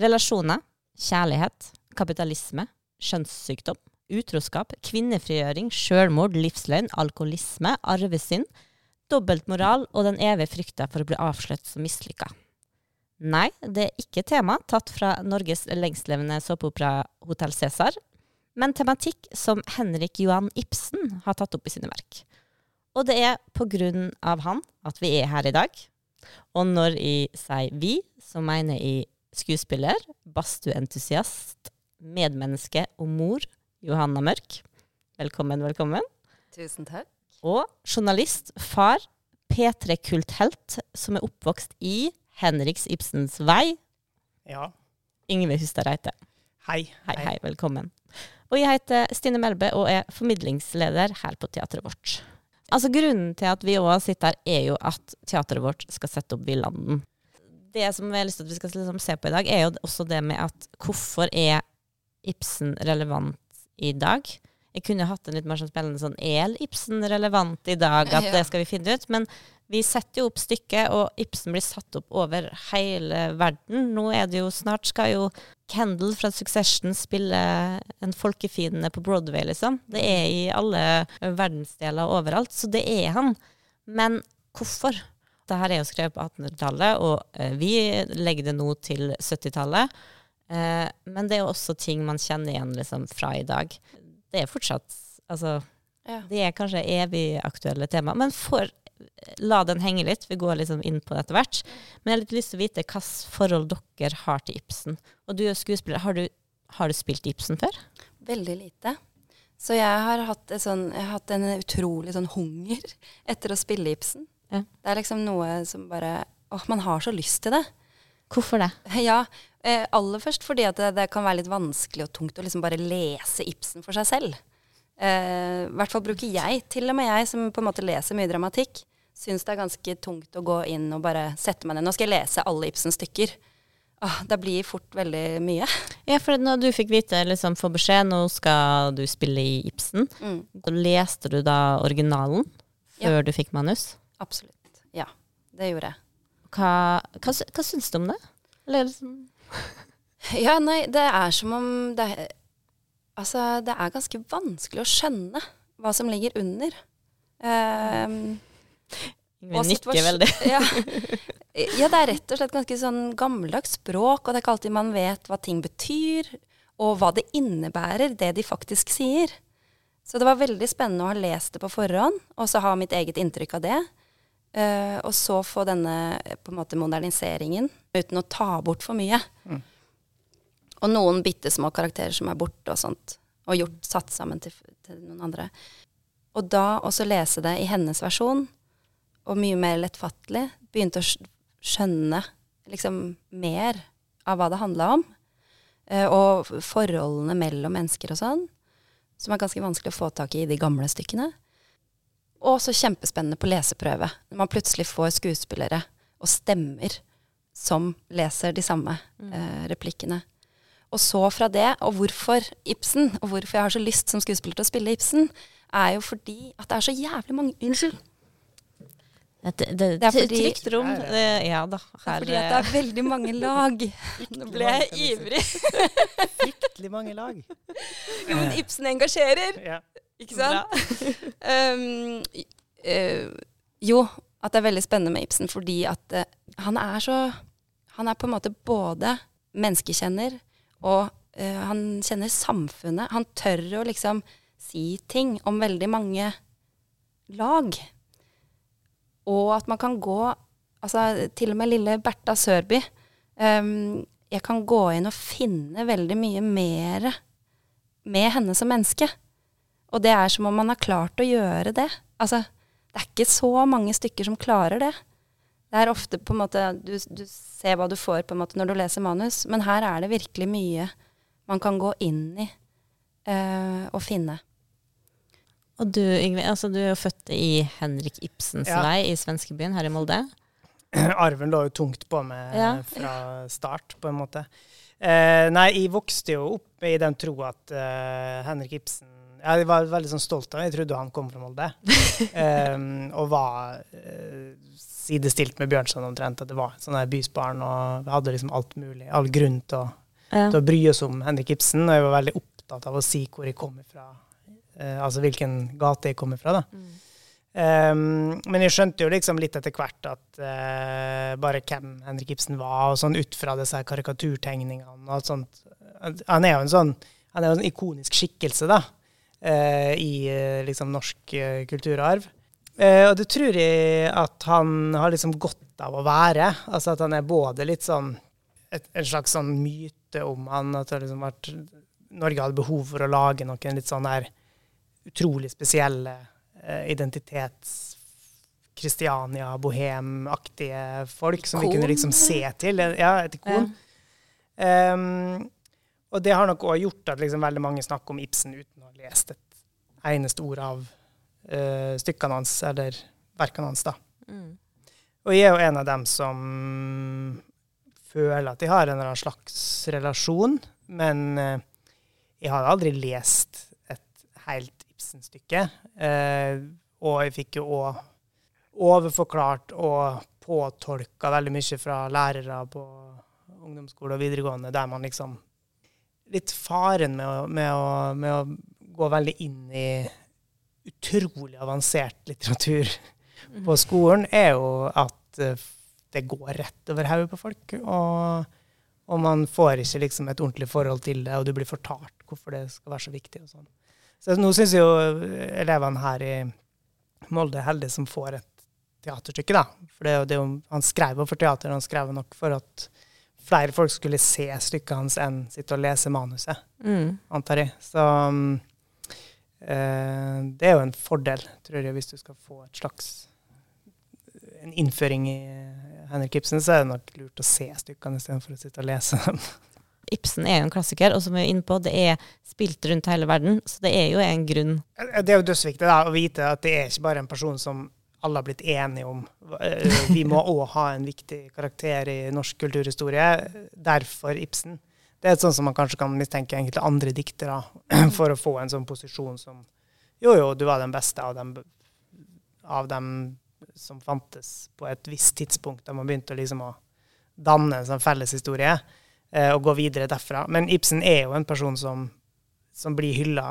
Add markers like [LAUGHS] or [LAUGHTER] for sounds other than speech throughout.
Relasjoner, kjærlighet, kapitalisme, kjønnssykdom, utroskap, kvinnefrigjøring, sjølmord, livsløgn, alkoholisme, arvesynd, dobbeltmoral og den evige frykta for å bli avslørt som mislykka. Nei, det er ikke tema tatt fra Norges lengstlevende såpeopera Hotell Cæsar, men tematikk som Henrik Johan Ibsen har tatt opp i sine verk. Og det er på grunn av han at vi er her i dag. Og når jeg sier vi, så mener jeg skuespiller, badstueentusiast, medmenneske og mor Johanna Mørk. Velkommen, velkommen. Tusen takk. Og journalist, far, P3-kulthelt, som er oppvokst i Henriks Ibsens vei. Ja. Ingve Hustad Reite. Hei. Hei, hei, velkommen. Og jeg heter Stine Melbe og er formidlingsleder her på teatret vårt. Altså Grunnen til at vi òg sitter her, er jo at teatret vårt skal sette opp Villanden. Det som jeg har lyst til at vi skal liksom se på i dag, er jo også det med at hvorfor er Ibsen relevant i dag? Jeg kunne hatt en litt mer sånn spennende sånn Er Ibsen relevant i dag? At [LAUGHS] det skal vi finne ut. Men vi setter jo opp stykket, og Ibsen blir satt opp over hele verden. Nå er det jo snart skal jo Kendal fra Succession spille en folkefiende på Broadway, liksom. Det er i alle verdensdeler overalt. Så det er han. Men hvorfor? Dette er jo skrevet på 1800-tallet, og eh, vi legger det nå til 70-tallet. Eh, men det er jo også ting man kjenner igjen liksom, fra i dag. Det er fortsatt Altså, Ja. det er kanskje evig aktuelle tema. Men for la den henge litt, vi går liksom inn på det etter hvert. Men jeg har litt lyst til å vite hvilket forhold dere har til Ibsen. Og du er skuespiller, har du, har du spilt Ibsen før? Veldig lite. Så jeg har hatt, sånn, jeg har hatt en utrolig sånn hunger etter å spille Ibsen. Ja. Det er liksom noe som bare Åh, man har så lyst til det. Hvorfor det? [LAUGHS] Ja, eh, aller først fordi at det, det kan være litt vanskelig og tungt å liksom bare lese Ibsen for seg selv. Eh, I hvert fall bruker jeg, til og med jeg som på en måte leser mye dramatikk, syns det er ganske tungt å gå inn og bare sette meg ned. Nå skal jeg lese alle Ibsens stykker. Åh, det blir fort veldig mye. [LAUGHS] Ja, for når du fikk vite, liksom få beskjed, nå skal du spille i Ibsen, Mm, leste du da originalen Ja. før du fikk manus? Absolutt. Ja, det gjorde jeg. Hva, hva, hva syns du om det? Eller liksom [LAUGHS] Ja, nei, det er som om det Altså, det er ganske vanskelig å skjønne hva som ligger under. Ehm, Vi nikker veldig. [LAUGHS] ja. [LAUGHS] ja, det er rett og slett ganske sånn gammeldags språk, og det er ikke alltid man vet hva ting betyr, og hva det innebærer, det de faktisk sier. Så det var veldig spennende å ha lest det på forhånd, og så ha mitt eget inntrykk av det. Eh, og så få denne eh, måte moderniseringen uten å ta bort for mye. Og noen bitte små karakterer som er borte og sånt, og gjort, satt sammen til, til noen andre. Og da også lese det i hennes versjon, og mye mer lettfattelig, begynte å skjønne liksom mer av hva det handla om. Uh, og forholdene mellom mennesker og sånn, som er ganske vanskelig å få tak i i de gamle stykkene. Og så kjempespennende på leseprøve, når man plutselig får skuespillere og stemmer som leser de samme eh, replikkene. Og så fra det, og hvorfor Ibsen, og hvorfor jeg har så lyst som skuespiller til å spille Ibsen, er jo fordi at det er så jævlig mange Unnskyld. Det, det, Det er fordi- Trygt rom. Ja, ja da. Det er fordi at det er veldig mange lag. [LAUGHS] Nå ble jeg ivrig. Fryktelig mange lag. [LAUGHS] Jo, men Ibsen engasjerer, Ja. Ikke sant? Um, [LAUGHS] uh, jo, at det er veldig spennende med Ibsen fordi at uh, han er så Han er på en måte både menneskekjenner, og uh, han kjenner samfunnet. Han tør å liksom si ting om veldig mange lag. Og at man kan gå Altså til og med lille Bertha Sørby. Um, jeg kan gå inn og finne veldig mye mer med henne som menneske. Og det er som om man har klart å gjøre det. Altså, det er ikke så mange stykker som klarer det. Det er ofte på en måte Du, du ser hva du får på en måte når du leser manus, men her er det virkelig mye man kan gå inn i eh, og finne. Og du, Yngve, altså, du er jo født i Henrik Ibsens Ja. vei i svenskebyen her i Molde. [CLEARS THROAT] Arven lå jo tungt på meg Ja. fra start, på en måte. Eh, nei, jeg vokste jo opp i den tro at eh, Henrik Ibsen Jeg var veldig sånn stolt av Jeg trodde han kom fra Molde. um, [LAUGHS] og var uh, sidestilt med Bjørnson omtrent. At det var sånn bysbarn, og vi hadde liksom alt mulig, all grunn til å, Ja. til å bry oss om Henrik Ibsen. Og jeg var veldig opptatt av å si hvor jeg kommer fra, Uh, altså hvilken gate jeg kommer fra. da. Um, men jeg skjønte jo liksom litt etter hvert at uh, bare hvem Henrik Ibsen var, og sånn ut fra disse karikaturtegningene og alt sånt. Han er jo en sånn han er jo en ikonisk skikkelse da, eh, i eh, liksom norsk eh, kulturarv. Eh, og det tror jeg at han har liksom godt av å være. Altså at han er både litt sånn et, en slags sånn myte om han, at det liksom vært, Norge hadde behov for å lage noen litt sånn der utrolig spesielle eh, identitets... Kristiania, bohemaktige folk som vi kunne liksom se til. Ja, et ikon. Um, og det har nok òg gjort at liksom veldig mange snakker om Ibsen uten å ha lest et eneste ord av uh, stykkene hans, eller verkene hans, da. Mm. Og jeg er jo en av dem som føler at de har en eller annen slags relasjon, men uh, jeg har aldri lest et helt Ibsen-stykke. Uh, og jeg fikk jo òg overforklart og påtolka veldig mye fra lærere på ungdomsskole og videregående, der man liksom Litt faren med å, med å, med å gå veldig inn i utrolig avansert litteratur på skolen, er jo at eh, det går rett over hodet på folk. Og, og man får ikke liksom et ordentlig forhold til det, og du blir fortalt hvorfor det skal være så viktig. og sånn. Så nå syns jo elevene her i Molde er heldige som får et teaterstykke, da. For det, det, han skrev jo for teater, han skrev nok for at flere folk skulle se stykket hans enn sitte og lese manuset, Mm. antar jeg. Så um, eh, det er jo en fordel, tror jeg, hvis du skal få et slags en innføring i Henrik Ibsen, så er det nok lurt å se stykkene istedenfor å sitte og lese dem. Ibsen er jo en klassiker, og som vi er inne på, det er spilt rundt hele verden, så det er jo en grunn. Det er jo dødsviktig da, å vite at det er ikke bare en person som alle har blitt enige om. Eh, Vi må [LAUGHS] òg ha en viktig karakter i norsk kulturhistorie. Derfor Ibsen. Det er sånn som man kanskje kan mistenke enkelte andre diktere [CLEARS THROAT] for å få en sånn posisjon som Jo, jo, du var den beste av dem, av dem som fantes på et visst tidspunkt, da man begynte liksom å danne en sånn felleshistorie eh, og gå videre derfra. Men Ibsen er jo en person som, som blir hylla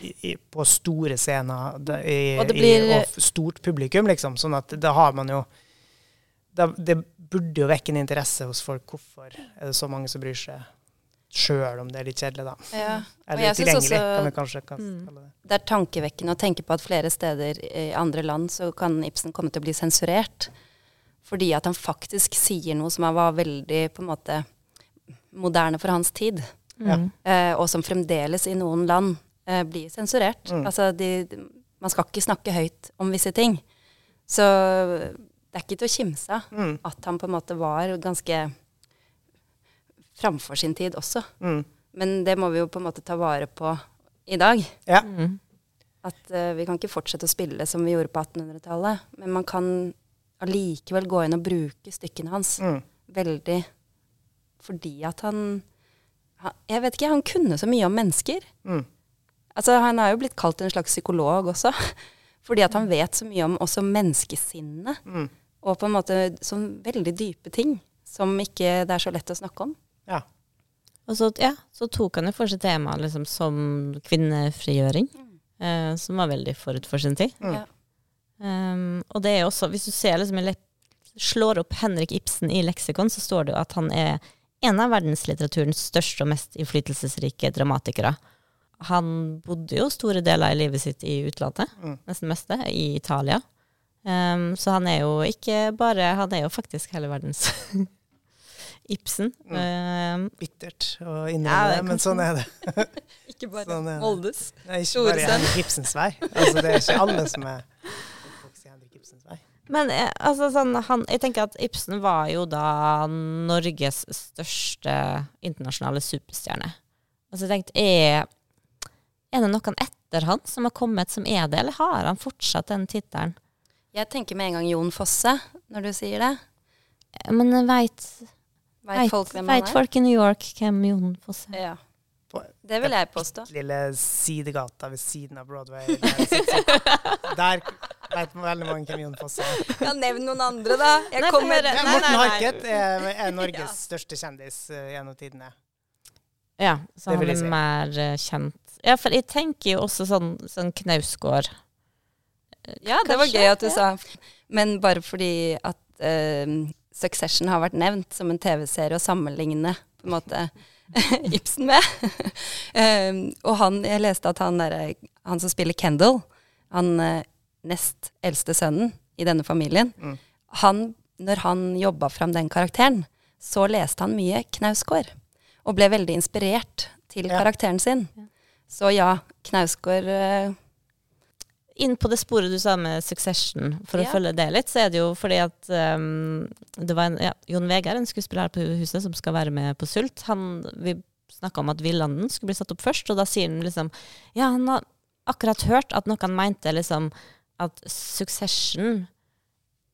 i, på store scener i, Og det blir- i, og stort publikum, liksom. Sånn at da har man jo da, Det burde jo vekke en interesse hos folk. Hvorfor er det så mange som bryr seg? Sjøl om det er litt kjedelig, da. Ja. Eller tilgjengelig, kan vi kanskje kan Mm. kalle det. Det er tankevekkende å tenke på at flere steder i andre land så kan Ibsen komme til å bli sensurert. Fordi at han faktisk sier noe som var veldig på en måte moderne for hans tid. Mm. Eh, og som fremdeles i noen land eh, blir sensurert. Mm. Altså de, man skal ikke snakke høyt om visse ting. Så det er ikke til å kimse av Mm. at han på en måte var ganske framfor sin tid også. Mm. Men det må vi jo på en måte ta vare på i dag. Ja. Mm. At uh, vi kan ikke fortsette å spille som vi gjorde på 1800-tallet. Men man kan allikevel gå inn og bruke stykkene hans Mm. veldig fordi at han, han Jeg vet ikke, han kunne så mye om mennesker. Mm. Altså, han er jo blitt kalt en slags psykolog også. [LAUGHS] Fordi at han vet så mye om også menneskesinnet. Mm. Og på en måte sånn veldig dype ting som ikke det er så lett å snakke om. Ja. Og så, ja, så tok han jo for seg tema liksom, som kvinnefrigjøring, eh, som var veldig forut for sin tid. Mm. Ja. Um, og det er også, hvis du ser liksom, slår opp Henrik Ibsen i leksikon, så står det jo at han er en av verdenslitteraturens største og mest innflytelsesrike dramatikere. Han bodde jo store deler av livet sitt i utlandet, Mm. nesten meste, i Italia. Um, så han er jo ikke bare Han er jo faktisk hele verdens [LAUGHS] Ibsen. Um, Bittert å innrømme ja, det, men sånn er det. [LAUGHS] Ikke Sånn er. Det er ikke bare. Henrik Ibsens vei. Altså, det er ikke alle som er Henrik Ibsens vei. Men eh, altså, sånn, han, jeg tenker at Ibsen var jo da Norges største internasjonale superstjerne. Altså, jeg tenkte, er, er det noen etter han som har kommet som er det, eller har han fortsatt den tittelen? Jeg tenker med en gang Jon Fosse når du sier det. Men veit Vet folk hvem han er? folk i New York hvem Jon Fosse er? Ja. Det vil jeg påstå. lille sidegata ved siden av Broadway. Der, [LAUGHS] vet veldig mange hvem Jon Fosse er. Ja, nevn noen andre, da. Jeg Nei, kommer nei, nei, Nei, Morten. Harket er, er [LAUGHS] Norges største kjendis uh, gjennom tidene. Ja, så Det han er si. mer eh, kjent. Ja, for jeg tenker jo også sånn, sånn Knausgård. Ja, det var gøy at du ja. sa. Men bare fordi at uh, Succession har vært nevnt som en TV-serie å sammenligne på en måte [LAUGHS] Ibsen med. um, [LAUGHS] og han, jeg leste at han, der, han som spiller Kendal, han uh, nest eldste sønnen i denne familien, Mm. han, når han jobba fram den karakteren, så leste han mye Knausgård. Og ble veldig inspirert til Ja. karakteren sin. Så ja, Knausgård eh, Inn på det sporet du sa med Succession, for Ja. å følge det litt, så er det jo fordi at um, det var en, ja, Jon Vegard, en skuespiller her på huset, som skal være med på Sult. Han, vi snakka om at Villanden skulle bli satt opp først, og da sier han liksom Ja, han har akkurat hørt at noen mente liksom at Succession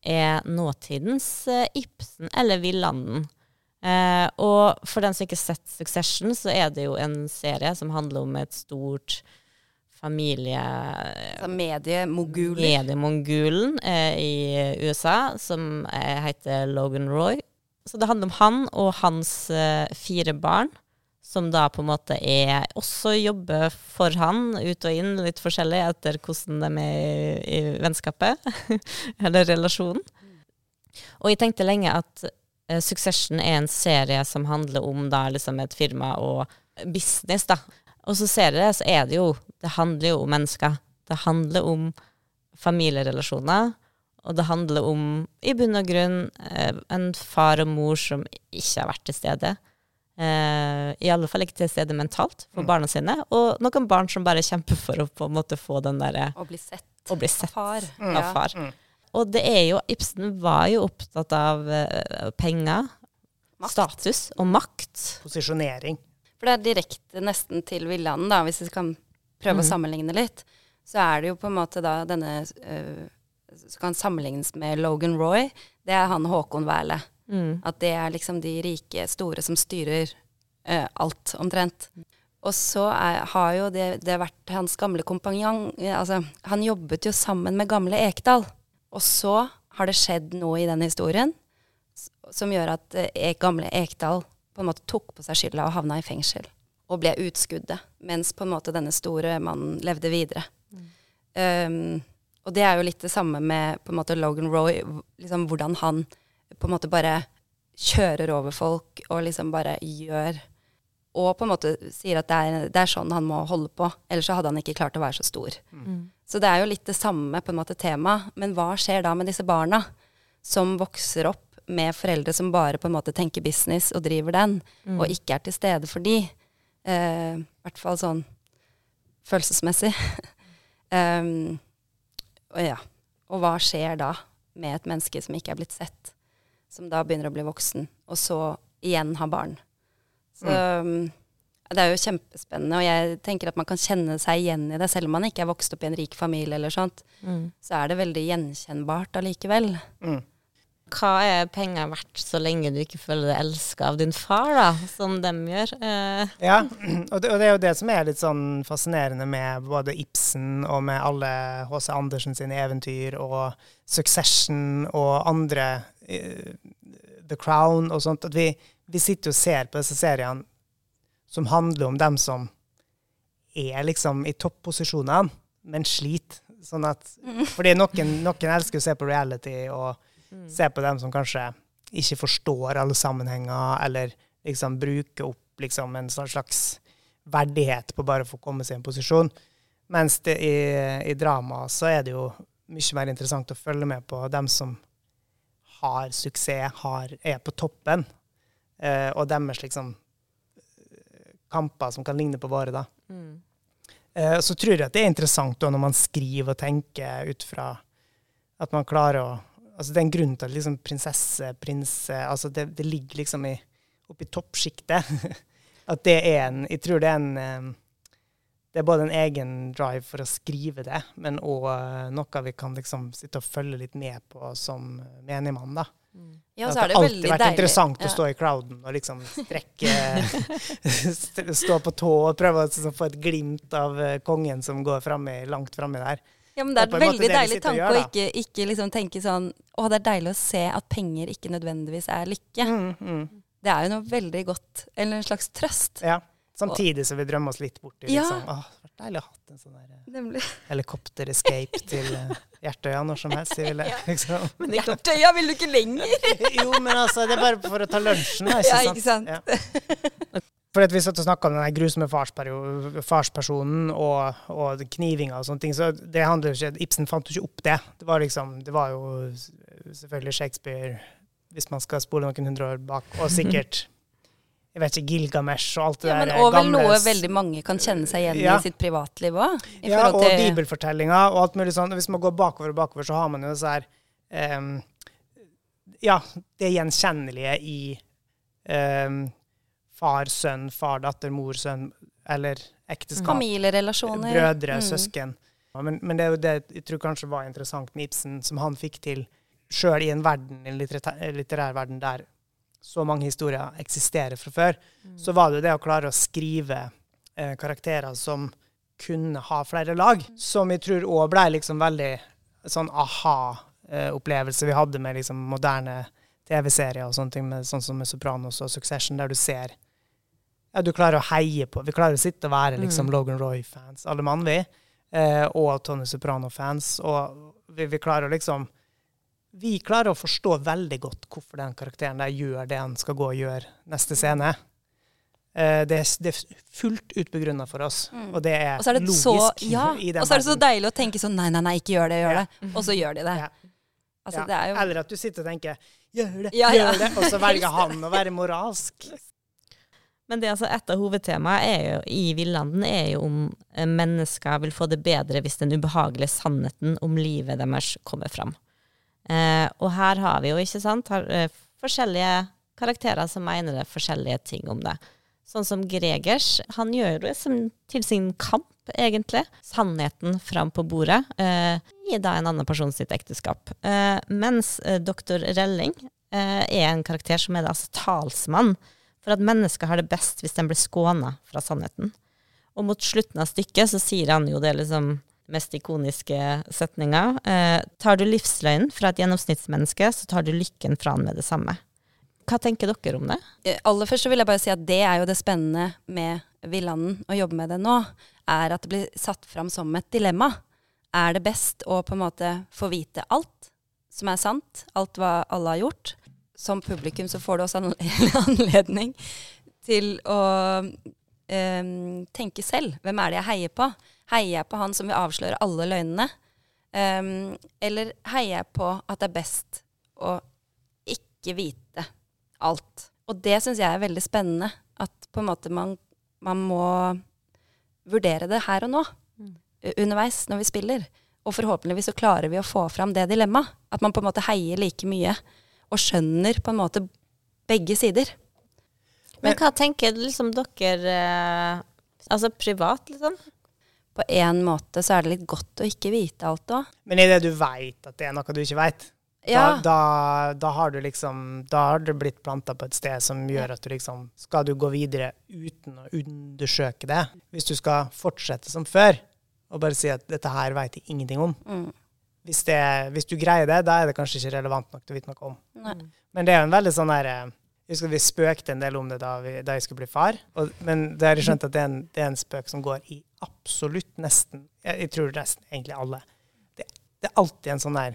er nåtidens uh, Ibsen eller Villanden. Eh, og for den som ikke har sett Succession, så er det jo en serie som handler om et stort familie... Mediemogulen. mediemoguler. Mediemongulen eh, i USA, som eh, heter Logan Roy. Så det handler om han og hans eh, fire barn, som da på en måte er også jobber for han, ut og inn, litt forskjellig etter hvordan de er i, i vennskapet, [LAUGHS] eller relasjonen. Og jeg tenkte lenge at Succession er en serie som handler om da liksom et firma og business, da. Og så ser dere det, så er det jo Det handler jo om mennesker. Det handler om familierelasjoner. Og det handler om, i bunn og grunn, eh, en far og mor som ikke har vært til stede. Eh, I alle fall ikke til stede mentalt for Mm. barna sine. Og noen barn som bare kjemper for å på en måte få den derre Å bli sett Å bli av sett far. Mm. av far. Mm. Og det er jo Ibsen var jo opptatt av eh, penger, Makt. status og makt. Posisjonering. For det er direkte nesten til Villanden, da, hvis vi kan prøve mm. å sammenligne litt. Så er det jo på en måte da denne eh, Som kan sammenlignes med Logan Roy. Det er han Håkon Wæle. Mm. At det er liksom de rike, store som styrer eh, alt, omtrent. Og så er, har jo det, det vært hans gamle kompanjong Altså, han jobbet jo sammen med gamle Ekdal. Og så har det skjedd noe i den historien som gjør at eh, gamle Ekdal på en måte tok på seg skylda og havna i fengsel. Og ble utskuddet, mens på en måte denne store mannen levde videre. Um, og det er jo litt det samme med på en måte Logan Roy, liksom hvordan han på en måte bare kjører over folk og liksom bare gjør Og på en måte sier at det er, det er sånn han må holde på, ellers så hadde han ikke klart å være så stor. Mm. Så det er jo litt det samme på en måte tema, men hva skjer da med disse barna som vokser opp med foreldre som bare på en måte tenker business og driver den, Mm. og ikke er til stede for de? Eh, I hvert fall sånn følelsesmessig. um, [LAUGHS] og ja. Og hva skjer da med et menneske som ikke er blitt sett, som da begynner å bli voksen, og så igjen har barn? Så mm. det er jo kjempespennende, og jeg tenker at man kan kjenne seg igjen i det, selv om man ikke er vokst opp i en rik familie eller sånt, Mm. så er det veldig gjenkjennbart allikevel. Mm. Hva er penger verdt så lenge du ikke føler deg elska av din far, da, som dem gjør? Eh, Ja, [CLEARS THROAT] og det, og det er jo det som er litt sånn fascinerende med både Ibsen og med alle H.C. Andersen sine eventyr og Succession og andre eh, The Crown og sånt, at vi, vi sitter og ser på disse seriene som handler om dem som er liksom i topposisjonene, men sliter. Sånn at, fordi noen, noen elsker å se på reality og se på dem som kanskje ikke forstår alle sammenhenger, eller liksom bruker opp liksom en sånn slags verdighet på bare for å komme seg i en posisjon. Mens det i, i drama så er det jo mye mer interessant å følge med på dem som har suksess, har, er på toppen, eh, og deres liksom eh, kamper som kan ligne på våre, da. mm. Eh, så tror jeg at det er interessant da, når man skriver og tenker ut fra at man klarer å Altså det er en grunn til at liksom prinsesse, prins altså det, det ligger liksom i, oppi toppsjiktet. [LAUGHS] at det er en Jeg tror det er en eh, Det er både en egen drive for å skrive det, men òg noe vi kan liksom sitte og følge litt med på som menigmann, da. Ja, så er det har alltid vært deilig. interessant Ja. å stå i crowden og liksom strekke [LAUGHS] Stå på tå og prøve å få et glimt av eh, kongen som går fremme, langt framme der. Ja, men det er Det er en veldig det deilig tanke å ikke, ikke liksom tenke sånn Å, det er deilig å se at penger ikke nødvendigvis er lykke. Mm, mm. Det er jo noe veldig godt, eller en slags trøst. Ja. Samtidig som vi drømmer oss litt bort i Ja. liksom, åh, hadde vært deilig å ha hatt en sånn der eh, helikopter-escape til uh, Hjertøya når som helst. Jeg ville, [LAUGHS] liksom. Men Hjertøya vil du ikke lenger! [LAUGHS] Jo, men altså, det er bare for å ta lunsjen, da, ikke Ja, ikke sant? Ja. For vi satt og snakka om den grusomme farspersonen og, og knivinga og sånne ting, så det handler jo ikke Ibsen fant jo ikke opp det. Det var liksom Det var jo selvfølgelig Shakespeare, hvis man skal spole noen hundre år bak, og sikkert jeg vet ikke, Gilgamesh og alt det Ja, men der og vel gamle noe veldig mange kan kjenne seg igjen Ja. i sitt privatliv òg. Ja, og bibelfortellinger og alt mulig sånn. Hvis man går bakover og bakover, så har man jo disse her um, Ja, det gjenkjennelige i um, far, sønn, far, datter, mor, sønn, eller ekteskap. Familierelasjoner. Brødre, Mm. søsken. Ja, men, men det er jo det jeg tror kanskje var interessant med Ibsen, som han fikk til sjøl i en verden, en litterær, litterær verden der så mange historier eksisterer fra før, så var det jo det å klare å skrive eh, karakterer som kunne ha flere lag, som jeg tror òg ble liksom veldig sånn aha-opplevelse vi hadde med liksom moderne TV-serier og sånne ting, med, sånn som med Sopranos og Succession, der du ser ja, du klarer å heie på Vi klarer å sitte og være liksom Logan Roy-fans, alle mann vi, eh, og Tony Soprano-fans, og vi, vi klarer å liksom Vi klarer å forstå veldig godt hvorfor den karakteren der gjør det han skal gå og gjøre neste scene. Eh, det, er, det er fullt ut begrunna for oss, og det er, Mm. Og er det logisk så, ja, i den og så er det så deilig å tenke sånn Nei, nei, nei, ikke gjør det, gjør Ja. det. Og så gjør de det. Ja. Altså, Ja. det er jo Eller at du sitter og tenker 'gjør det, Ja, ja. gjør det', og så [LAUGHS] velger han å være moralsk. Men det er altså et av hovedtemaene i Villanden er jo om eh, mennesker vil få det bedre hvis den ubehagelige sannheten om livet deres kommer fram. Eh, og her har vi jo, ikke sant, har, eh, forskjellige karakterer som mener det forskjellige ting om det. Sånn som Gregers, han gjør det som til sin kamp, egentlig. Sannheten fram på bordet eh, i da en annen person sitt ekteskap. Eh, mens eh, doktor Relling eh, er en karakter som er altså talsmann for at mennesker har det best hvis de blir skåna fra sannheten. Og mot slutten av stykket så sier han jo det liksom mest ikoniske setninga. Eh, tar du livsløgnen fra et gjennomsnittsmenneske, så tar du lykken fra han med det samme. Hva tenker dere om det? Eh, Aller først så vil jeg bare si at det er jo det spennende med Villanden, å jobbe med det nå, er at det blir satt fram som et dilemma. Er det best å på en måte få vite alt som er sant, alt hva alle har gjort? Som publikum så får du også [LAUGHS] en anledning til å eh, tenke selv. Hvem er det jeg heier på? Heier jeg på han som vil avsløre alle løgnene? Um, eller heier jeg på at det er best å ikke vite alt? Og det syns jeg er veldig spennende. At på en måte man, man må vurdere det her og nå. Mm. Underveis når vi spiller. Og forhåpentligvis så klarer vi å få fram det dilemmaet. At man på en måte heier like mye. Og skjønner på en måte begge sider. Men hva tenker liksom dere eh, Altså privat, liksom? På en måte så er det litt godt å ikke vite alt òg. Men i det du veit at det er noe du ikke veit, Ja. da, da, da har du liksom Da har du blitt planta på et sted som gjør at du liksom Skal du gå videre uten å undersøke det? Hvis du skal fortsette som før og bare si at 'dette her veit jeg ingenting om', Mm. hvis, det, hvis du greier det, da er det kanskje ikke relevant nok til å vite noe om. Nei. Men det er jo en veldig sånn der eh, Jeg husker vi spøkte en del om det da, vi, da jeg skulle bli far. Og, men har jeg skjønt at det er, en, det er en spøk som går i absolutt nesten Jeg, jeg tror nesten egentlig alle. Det, det er alltid en sånn der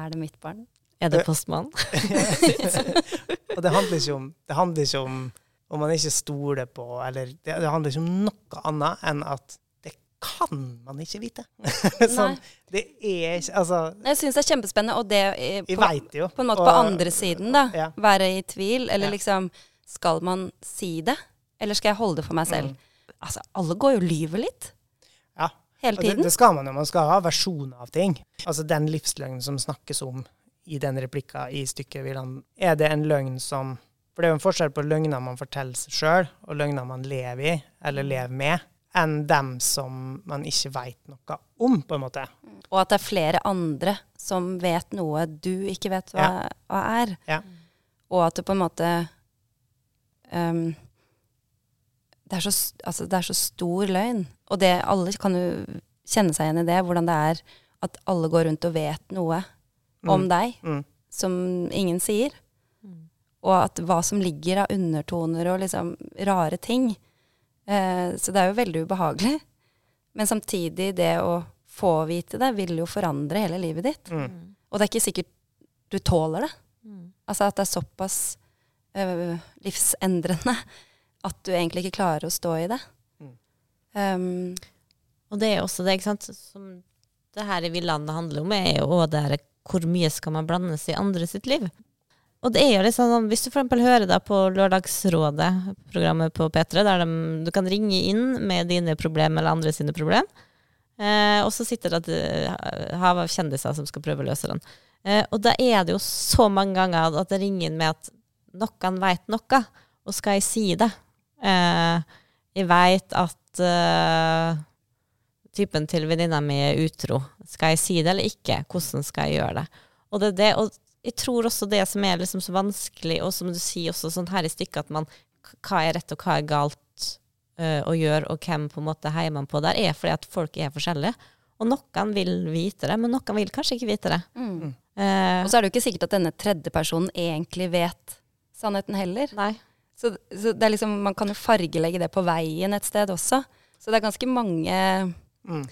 Er det mitt barn? Er det postmann? [LAUGHS] [LAUGHS] Og det handler ikke om, det handler ikke om om man ikke stoler på, eller det, det handler ikke om noe annet enn at kan man ikke vite. [LAUGHS] sånn, det er ikke Altså, Jeg syns det er kjempespennende, og det er på, jo. på en måte og- på andre siden, da. Ja. Være i tvil, eller Ja. liksom Skal man si det, eller skal jeg holde det for meg selv? Altså, alle går jo og lyver litt. Ja. Hele Og det, det skal man jo. Man skal ha versjoner av ting. Altså den livsløgnen som snakkes om i den replikka i stykket, vil han, er det en løgn som For det er jo en forskjell på løgner man forteller seg sjøl, og løgner man lever i, eller lever med, enn dem som man ikke veit noe om, på en måte. Og at det er flere andre som vet noe du ikke vet hva, hva er. Ja. Og at det på en måte um, det, er så, altså, det er så stor løgn. Og det, alle kan jo kjenne seg igjen i det, hvordan det er at alle går rundt og vet noe om Mm. deg Mm. som ingen sier. Og at hva som ligger av undertoner og liksom rare ting. Eh, så det er jo veldig ubehagelig. Men samtidig, det å få vite det, vil jo forandre hele livet ditt. Mm. Og det er ikke sikkert du tåler det. Mm. Altså at det er såpass øh, livsendrende at du egentlig ikke klarer å stå i det. Mm. Um, Og det er også det, ikke sant, som det her i Villlandet handler om, er jo òg det her hvor mye skal man blandes i andre sitt liv. Og det er jo litt sånn, hvis du for hører da på Lørdagsrådet, programmet på P3, der de, du kan ringe inn med dine problemer eller andre sine problemer, eh, og så sitter det et eh, hav av kjendiser som skal prøve å løse den. Eh, og da er det jo så mange ganger at det ringer inn med at noen vet noe, og skal jeg si det? Eh, jeg vet at eh, typen til venninna mi er utro. Skal jeg si det eller ikke? Hvordan skal jeg gjøre det? Og det er det, og jeg tror også det som er liksom så vanskelig, og som du sier også sånn her i stykket, at man hva er rett og hva er galt uh, å gjøre, og hvem på en måte heier man på der, er fordi at folk er forskjellige. Og noen vil vite det, men noen vil kanskje ikke vite det. mm. Uh, Og så er det jo ikke sikkert at denne tredjepersonen egentlig vet sannheten heller. nei. Så, så det er liksom, man kan jo fargelegge det på veien et sted også. Så det er ganske mange Mm.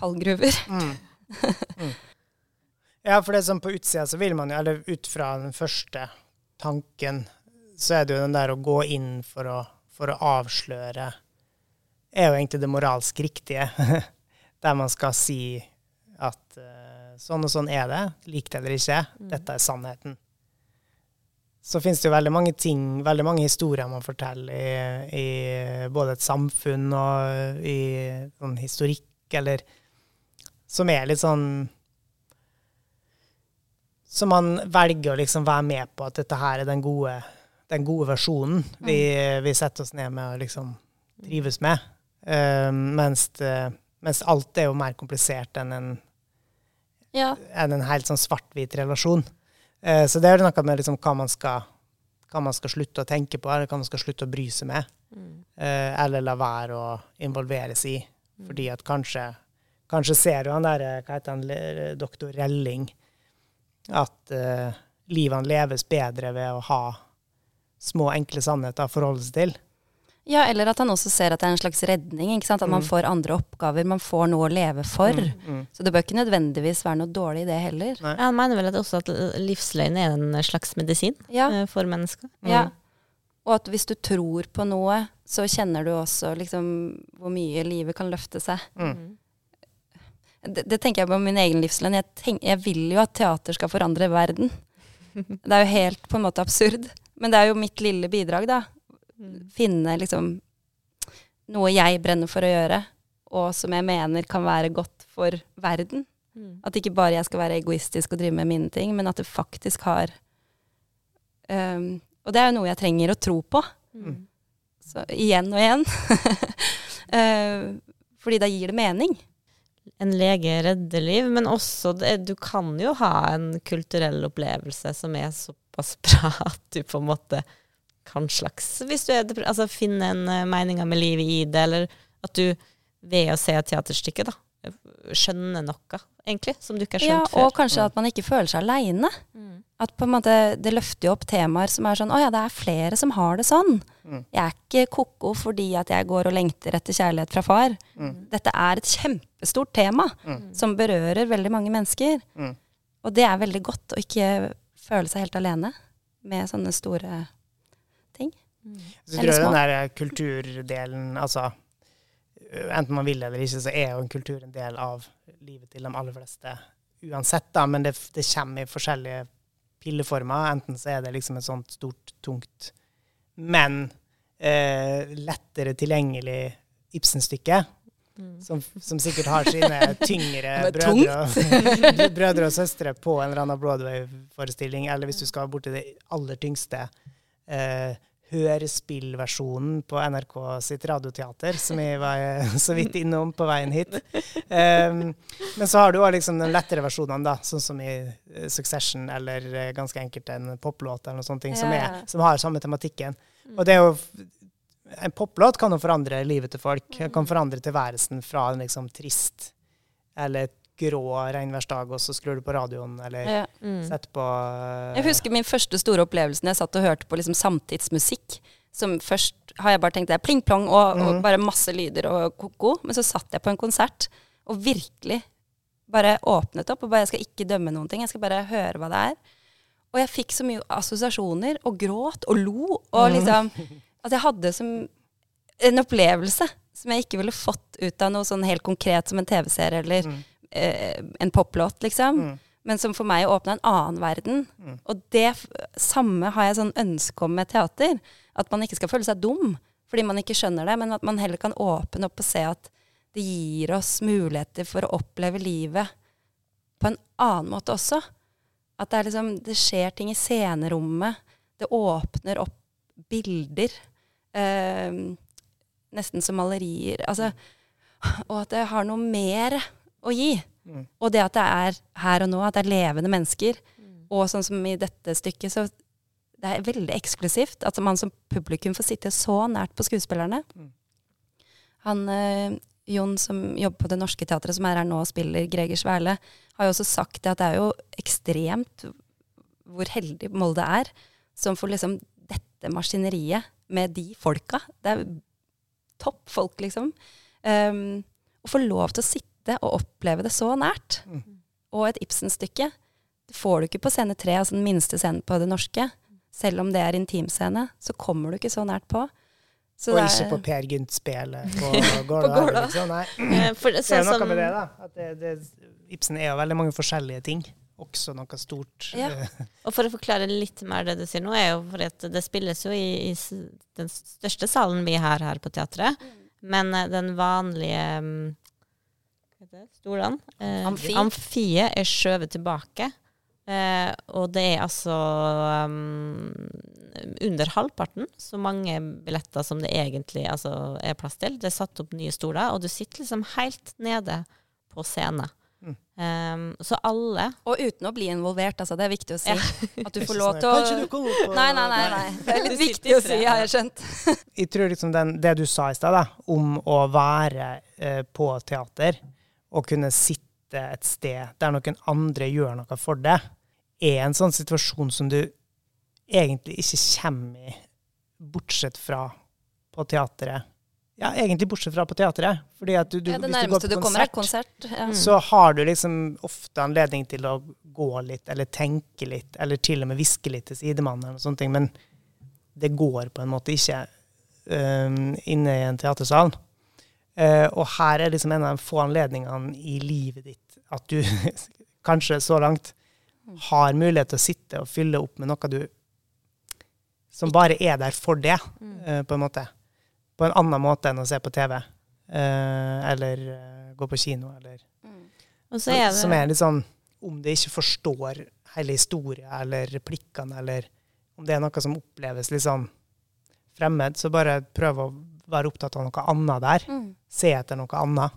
fallgruver. Mm. [LAUGHS] Mm. Ja, for det er sånn på utsida så vil man jo, eller ut fra den første tanken, så er det jo den der å gå inn for å, for å avsløre er jo egentlig det moralsk riktige. [LAUGHS] Der man skal si at uh, sånn og sånn er det, likt eller ikke, dette er sannheten. Så finnes det jo veldig mange ting, veldig mange historier man forteller i, i både et samfunn og i sånn historikk, eller som er litt sånn Så man velger å liksom være med på at dette her er den gode, den gode versjonen vi, vi setter oss ned med og liksom trives med. Uh, mens, det, mens alt er jo mer komplisert enn en, Ja. enn en helt sånn svart-hvit relasjon. Uh, så det er noe med liksom hva man skal hva man skal slutte å tenke på, eller hva man skal slutte å bry seg med. Uh, eller la være å involveres i. Fordi at kanskje Kanskje ser du han der, hva heter han, doktor Relling, at uh, livene leves bedre ved å ha små, enkle sannheter å forholde seg til. ja, eller at han også ser at det er en slags redning. Ikke sant? At man Mm. får andre oppgaver, man får noe å leve for. Mm. Så det bør ikke nødvendigvis være noe dårlig i det heller. Ja, Han mener vel at også at livsløgn er en slags medisin Ja, eh, for mennesker. ja. Og at hvis du tror på noe, så kjenner du også liksom hvor mye livet kan løfte seg. Mm. Det, det tenker jeg på min egen livslønn. Jeg, tenk, jeg vil jo at teater skal forandre verden. Det er jo helt på en måte absurd. Men det er jo mitt lille bidrag, da. Finne liksom noe jeg brenner for å gjøre, og som jeg mener kan være godt for verden. Mm. At ikke bare jeg skal være egoistisk og drive med mine ting, men at det faktisk har um, Og det er jo noe jeg trenger å tro på. Mm. Så igjen og igjen. uh, [LAUGHS] fordi da gir det mening. En lege redder liv, men også det, du kan jo ha en kulturell opplevelse som er såpass [LAUGHS] bra at du på en måte kan slags Hvis du er altså finner en uh, mening med livet i det, eller at du ved å se et teaterstykke, da, skjønner noe, egentlig, som du ikke har Ja, skjønt før. og kanskje at man ikke føler seg aleine. Mm. At på en måte det løfter jo opp temaer som er sånn Å ja, det er flere som har det sånn. Mm. Jeg er ikke ko-ko fordi at jeg går og lengter etter kjærlighet fra far. Mm. Dette er et kjempestort tema Mm. som berører veldig mange mennesker. Mm. Og det er veldig godt å ikke føle seg helt alene med sånne store ting. Så tror jeg den der kulturdelen, altså enten man vil eller ikke, så er jo en kultur en del av livet til de aller fleste uansett, da, men det, det kommer i forskjellige pilleformer. Enten så er det liksom et sånt stort, tungt, men eh, lettere tilgjengelig Ibsen-stykke. Mm. Som, som sikkert har sine [LAUGHS] tyngre brødre og, [LAUGHS] brødre og søstre på en eller annen Broadway-forestilling, eller hvis du skal bort til det aller tyngste eh, hørespillversjonen på NRK sitt radioteater, som jeg var [LAUGHS] så vidt innom på veien hit. Um, men så har du òg liksom den lettere versjonen, da, sånn som i eh, Succession, eller eh, ganske enkelt en poplåt, eller noe sånt, som, er, som har samme tematikken. Og det er jo En poplåt kan jo forandre livet til folk. Kan forandre tilværelsen fra en liksom trist eller grå regnværsdag, og så skrur du på radioen, eller Ja. Mm. setter på uh, Jeg husker min første store opplevelse jeg satt og hørte på liksom samtidsmusikk. Som først har jeg bare tenkt det er pling-plong og, og Mhm. bare masse lyder og ko-ko. Men så satt jeg på en konsert og virkelig bare åpnet opp. Og bare jeg skal ikke dømme noen ting, jeg skal bare høre hva det er. Og jeg fikk så mye assosiasjoner, og gråt og lo. Og liksom At jeg hadde som en opplevelse som jeg ikke ville fått ut av noe sånn helt konkret som en TV-serie eller Mm. Eh, en poplåt, liksom Mm. men som for meg åpna en annen verden. Mm. Og det samme har jeg sånn ønske om med teater. At man ikke skal føle seg dum fordi man ikke skjønner det, men at man heller kan åpne opp og se at det gir oss muligheter for å oppleve livet på en annen måte også. At det, er liksom, det skjer ting i scenerommet. Det åpner opp bilder. Eh, nesten som malerier. Altså, og at det har noe mer å gi. Mm. Og det at det er her og nå, at det er levende mennesker. Og sånn som i dette stykket, så det er veldig eksklusivt at man som publikum får sitte så nært på skuespillerne. Mm. Han eh, Jon som jobber på Det Norske Teatret, som er her nå og spiller Greger Sverle, har jo også sagt det at det er jo ekstremt hvor heldig Molde er, som får liksom dette maskineriet med de folka. Det er topp folk, liksom. Um, å få lov til å sitte og oppleve det så nært. Mm. Og et Ibsen-stykke. Det får du ikke på scene tre, altså den minste scenen på det norske. Selv om det er intimscene, så kommer du ikke så nært på. Så Og det ikke er- på Per Gynt-spelet på [LAUGHS] Gåla. Liksom. Nei. For, så, Det er sånn noe som med det, da. At det, det, Ibsen er jo veldig mange forskjellige ting. Også noe stort. Ja. eh, [LAUGHS] Og for å forklare litt mer det du sier nå, er jo fordi at det spilles jo i, i den største salen vi har her på teatret. Men eh, den vanlige mm, heter det, stolene, eh, Amfi. amfiet, er skjøvet tilbake. Eh, og det er altså um, under halvparten så mange billetter som det egentlig altså, er plass til. Det er satt opp nye stoler, og du sitter liksom helt nede på scenen. Mm. Um, så alle Og uten å bli involvert, altså. Det er viktig å si. Ja. At du [LAUGHS] får lov til å Kanskje du kommer opp og- Nei, nei, nei. nei. Det er litt [LAUGHS] viktig å si, har jeg skjønt. Jeg tror liksom den, det du sa i stad, om å være eh, på teater og kunne sitte et sted der noen andre gjør noe for deg, er en sånn situasjon som du egentlig ikke kommer i, bortsett fra på teatret. Ja, egentlig bortsett fra på teatret. Fordi at du, du, Ja, det du nærmeste på du kommer, er konsert, konsert. Ja. Så har du liksom ofte anledning til å gå litt, eller tenke litt, eller til og med hviske litt til sidemannen, og sånne ting, men det går på en måte ikke um, inne i en teatersal. Eh, og her er liksom en av de få anledningene i livet ditt at du [LAUGHS] kanskje så langt har mulighet til å sitte og fylle opp med noe du som bare er der for det, eh, på en måte. På en annen måte enn å se på TV. Eh, eller gå på kino, eller så er det som er litt sånn Om du ikke forstår hele historien eller replikkene, eller om det er noe som oppleves litt sånn fremmed, så bare prøv å være opptatt av noe annet der. Mm. Se etter noe annet.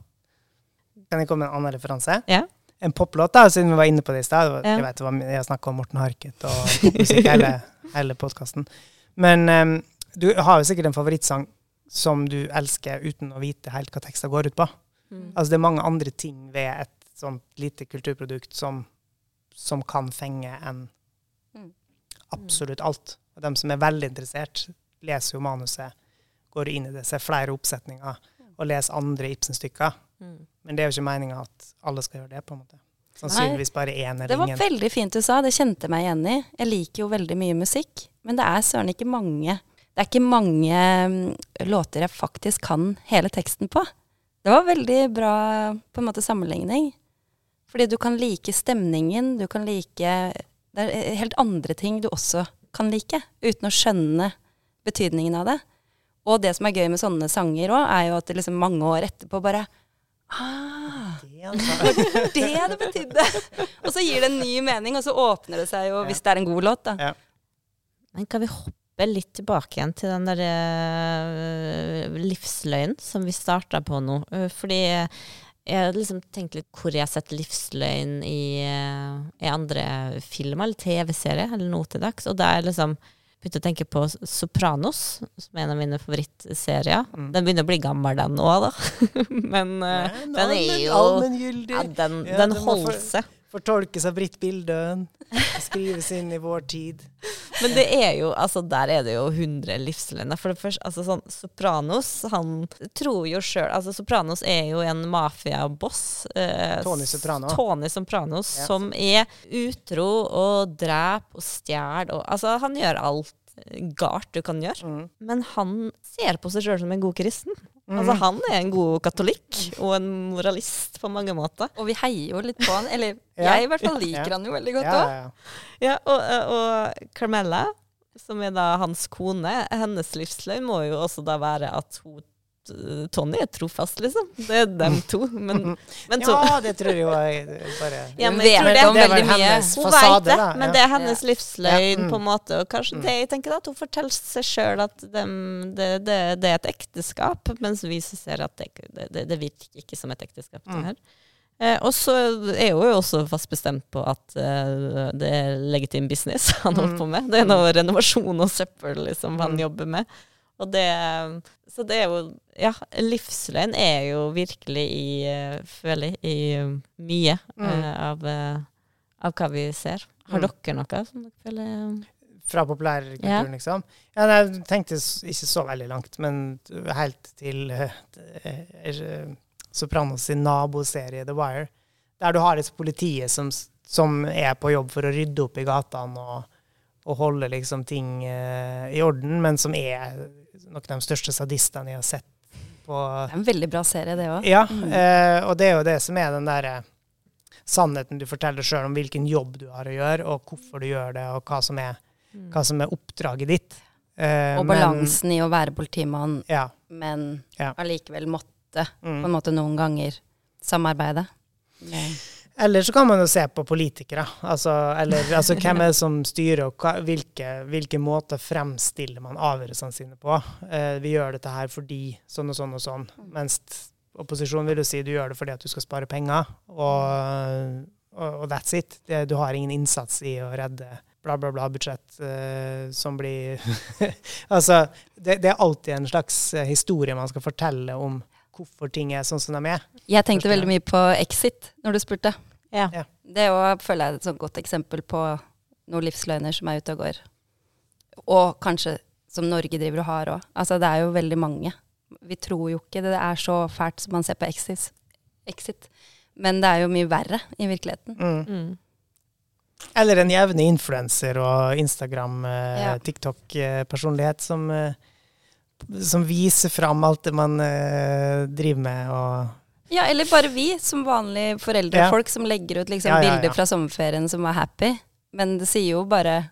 Kan jeg komme med en annen referanse? Ja. En poplåt, da, siden vi var inne på det i stad. Jeg vet jeg snakka om Morten Harket og popmusikk hele, hele podkasten. Men um, du har jo sikkert en favorittsang som du elsker uten å vite helt hva teksten går ut på. Mm. Altså det er mange andre ting ved et sånt lite kulturprodukt som, som kan fenge enn Mm. absolutt alt. Og de som er veldig interessert, leser jo manuset, går inn i det, ser flere oppsetninger og leser andre Ibsen-stykker. Mm. Men det er jo ikke meninga at alle skal gjøre det, på en måte. Sannsynligvis bare én Det var ingen. veldig fint du sa, det kjente meg igjen i. Jeg liker jo veldig mye musikk, men det er søren ikke mange Det er ikke mange mm, låter jeg faktisk kan hele teksten på. Det var veldig bra på en måte sammenligning. Fordi du kan like stemningen, du kan like Det er helt andre ting du også kan like, uten å skjønne betydningen av det. Og det som er gøy med sånne sanger òg, er jo at det liksom mange år etterpå bare Ah, Det, altså. [LAUGHS] det det betydde! Og så gir det en ny mening, og så åpner det seg jo, hvis det er en god låt, da. Ja. Men kan vi hoppe litt tilbake igjen til den der uh, livsløgnen som vi starta på nå? Eh, fordi jeg har liksom tenkt litt hvor jeg har sett livsløgn i, eh, i andre filmer eller TV-serier eller noe til dags. Og det er liksom begynte å tenke på Sopranos, som er en av mine favorittserier. Mm. Den begynner å bli gammel, den òg, da. [LAUGHS] Men eh, Men den er jo ja, Den, Ja, den holder seg. Fortolkes av Britt Bildøen. Skrives inn i vår tid. Men det er jo, altså der er det jo 100 livsløgner. For det første, altså sånn Sopranos, han tror jo sjøl Altså Sopranos er jo en mafiaboss. Eh, Tony Soprano. Tony Sopranos, Ja. som er utro og dreper og stjeler og Altså, han gjør alt galt du kan gjøre. Mm. Men han ser på seg sjøl som en god kristen. Mm. Altså Han er en god katolikk og en moralist på mange måter. Og vi heier jo litt på han. Eller [LAUGHS] Ja. jeg i hvert fall liker Ja. han jo veldig godt òg. ja, ja. Ja, og, og Carmella, som er da hans kone, hennes livsløgn må jo også da være at hun Tony er trofast, liksom. Det er dem [LAUGHS] to. Men, men to, ja, det tror jeg jo bare Ja, men jeg tror det- det var veldig mye. hennes Hun fasade, vet det, da. men det er hennes Ja, livsløgn, på en måte. Og kanskje Mm. det jeg tenker da, at hun forteller seg sjøl at dem- det, det, det er et ekteskap, mens vi ser at det, det, det virker ikke som et ekteskap. det Mm. her. Eh, og så er hun jo også fast bestemt på at eh, det er legitim business han holder Mm. på med. Det er noe renovasjon og søppel liksom, han jobber med. Og det, så det er jo Ja, livsløgn er jo virkelig i Føler jeg i eh, mye Mm. uh, av, eh, av hva vi ser. Har Mm. dere noe som dere føler Fra populærkulturen, Ja. liksom. Ja, jeg tenkte ikke så veldig langt, men helt til uh, Sopranos sin naboserie The Wire, der du har et politiet som, som er på jobb for å rydde opp i gatene og, og holde liksom ting uh, i orden, men som er noen av de største sadistene jeg har sett på Det er en veldig bra serie, det òg. Ja, Mm. eh, og det er jo det som er den derre sannheten du forteller sjøl om hvilken jobb du har å gjøre, og hvorfor du gjør det, og hva som er, hva som er oppdraget ditt. Eh, Og men- balansen i å være politimann, Ja. men allikevel måtte på en Mm. måte noen ganger samarbeide. Det- Eller så kan man jo se på politikere. Altså, eller altså, hvem er det som styrer, og hva, hvilke, hvilke måter fremstiller man avgjørelsene sine på. Eh, vi gjør dette her fordi sånn og sånn og sånn. Mens opposisjonen vil jo si du gjør det fordi at du skal spare penger, og, og, og that's it. Det, du har ingen innsats i å redde bla, bla, bla budsjett eh, som blir [LAUGHS] Altså, det, det er alltid en slags historie man skal fortelle om hvorfor ting er sånn som de er. Jeg tenkte veldig mye på Exit når du spurte. Ja. Ja. Det òg føler jeg er et sånt godt eksempel på noen livsløgner som er ute og går. Og kanskje som Norge driver og har òg. Altså, det er jo veldig mange. Vi tror jo ikke det er så fælt som man ser på Exit. Exit. Men det er jo mye verre i virkeligheten. Mm. Mm. Eller en jevne influenser og Instagram, eh, Ja. TikTok-personlighet som, eh, som viser fram alt det man eh, driver med og Ja, eller bare vi som vanlige foreldre Ja. som legger ut liksom Ja, ja, bilder fra sommerferien som var happy. Men det sier jo bare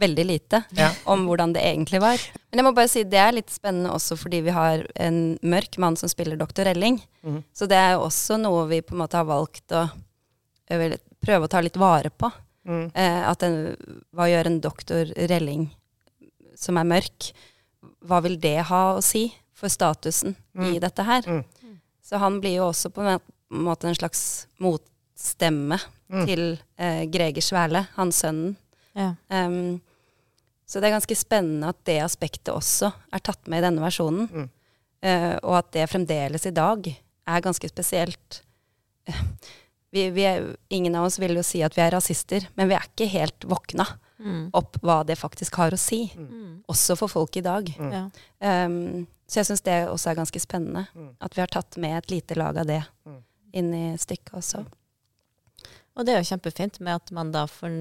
veldig lite om hvordan det egentlig var. Men jeg må bare si det er litt spennende også fordi vi har en mørk mann som spiller doktor Elling. Mm. Så det er jo også noe vi på en måte har valgt å prøve å ta litt vare på. mm, Eh, at en, hva gjør en doktor Relling som er mørk? Hva vil det ha å si for statusen i Mm. dette her? Mm. Så han blir jo også på en måte en slags motstemme Mm. til eh, Greger Sverle, hans sønnen. Ja. Um, så det er ganske spennende at det aspektet også er tatt med i denne versjonen. Mm. Eh, og at det fremdeles i dag er ganske spesielt. Eh, Vi, vi er, ingen av oss vil jo si at vi er rasister, men vi er ikke helt våkna Mm. opp hva det faktisk har å si. Mm. Også for folk i dag. Mm. Ja. Um, så jeg syns det også er ganske spennende. Mm. At vi har tatt med et lite lag av det Mm. inn i stykket også. Og det er jo kjempefint med at man da får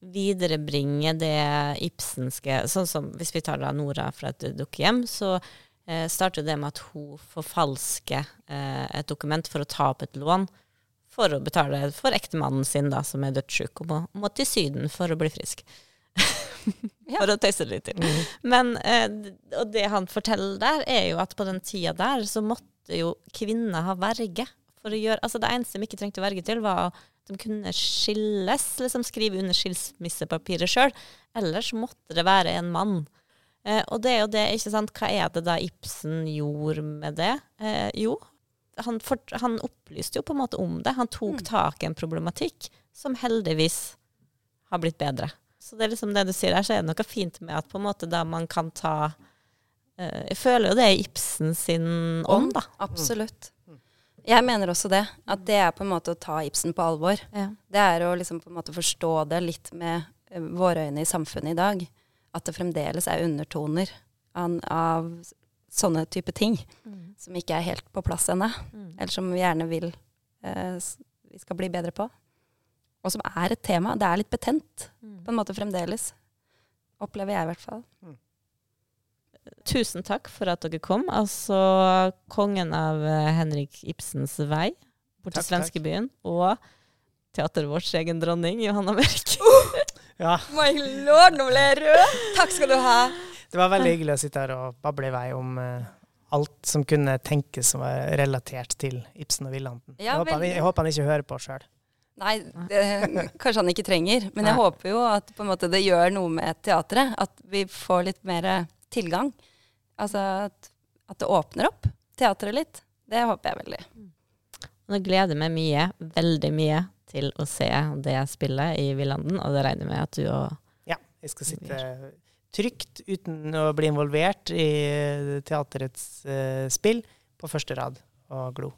viderebringe det Ibsenske Sånn som hvis vi tar da Nora fra et dukkehjem, så eh, starter det med at hun forfalsker eh, et dokument for å ta opp et lån for å betale for ektemannen sin, da, som er dødssyk, og må, må til Syden for å bli frisk. [LAUGHS] For å tøyse det litt til. Mm. Men, eh, og det han forteller der, er jo at på den tida der så måtte jo kvinner ha verge. For å gjøre, altså det eneste de ikke trengte verge til, var at de kunne skilles, liksom skrive under skilsmissepapiret sjøl. Ellers måtte det være en mann. Eh, og det er jo det, ikke sant. Hva er det da Ibsen gjorde med det? Eh, jo, han, for, han opplyste jo på en måte om det. Han tok tak i en problematikk som heldigvis har blitt bedre. Så det er liksom det du sier her, så er det noe fint med at på en måte da man kan ta eh, Jeg føler jo det er Ibsen sin ånd, da. Absolutt. Jeg mener også det. At det er på en måte å ta Ibsen på alvor. Ja. Det er å liksom på en måte forstå det litt med eh, våre øyne i samfunnet i dag. At det fremdeles er undertoner av sånne type ting som ikke er helt på plass ennå. Eller som vi gjerne vil eh, vi skal bli bedre på. Og som er et tema. Det er litt betent på en måte fremdeles. Opplever jeg i hvert fall. Tusen takk for at dere kom. Altså kongen av eh, Henrik Ibsens vei bort til svenskebyen. Og teateret vårt egen dronning, Johanna Mørk. [LAUGHS] Ja, My lord, nå ble jeg rød! Takk skal du ha. Det var veldig hyggelig å sitte her og bable i vei om uh, alt som kunne tenkes som var relatert til Ibsen og Villanden. Ja, jeg, jeg håper han ikke hører på sjøl. Nei, det, [LAUGHS] kanskje han ikke trenger. Men jeg Nei. håper jo at på en måte, det gjør noe med teatret. At vi får litt mer tilgang. Altså at, at det åpner opp teatret litt. Det håper jeg veldig. Nå gleder jeg meg mye, veldig mye, til å se det spillet i Villanden. Og det regner jeg med at du og Ja, jeg skal sitte trygt uten å bli involvert i teaterets eh, spill på første rad og glo.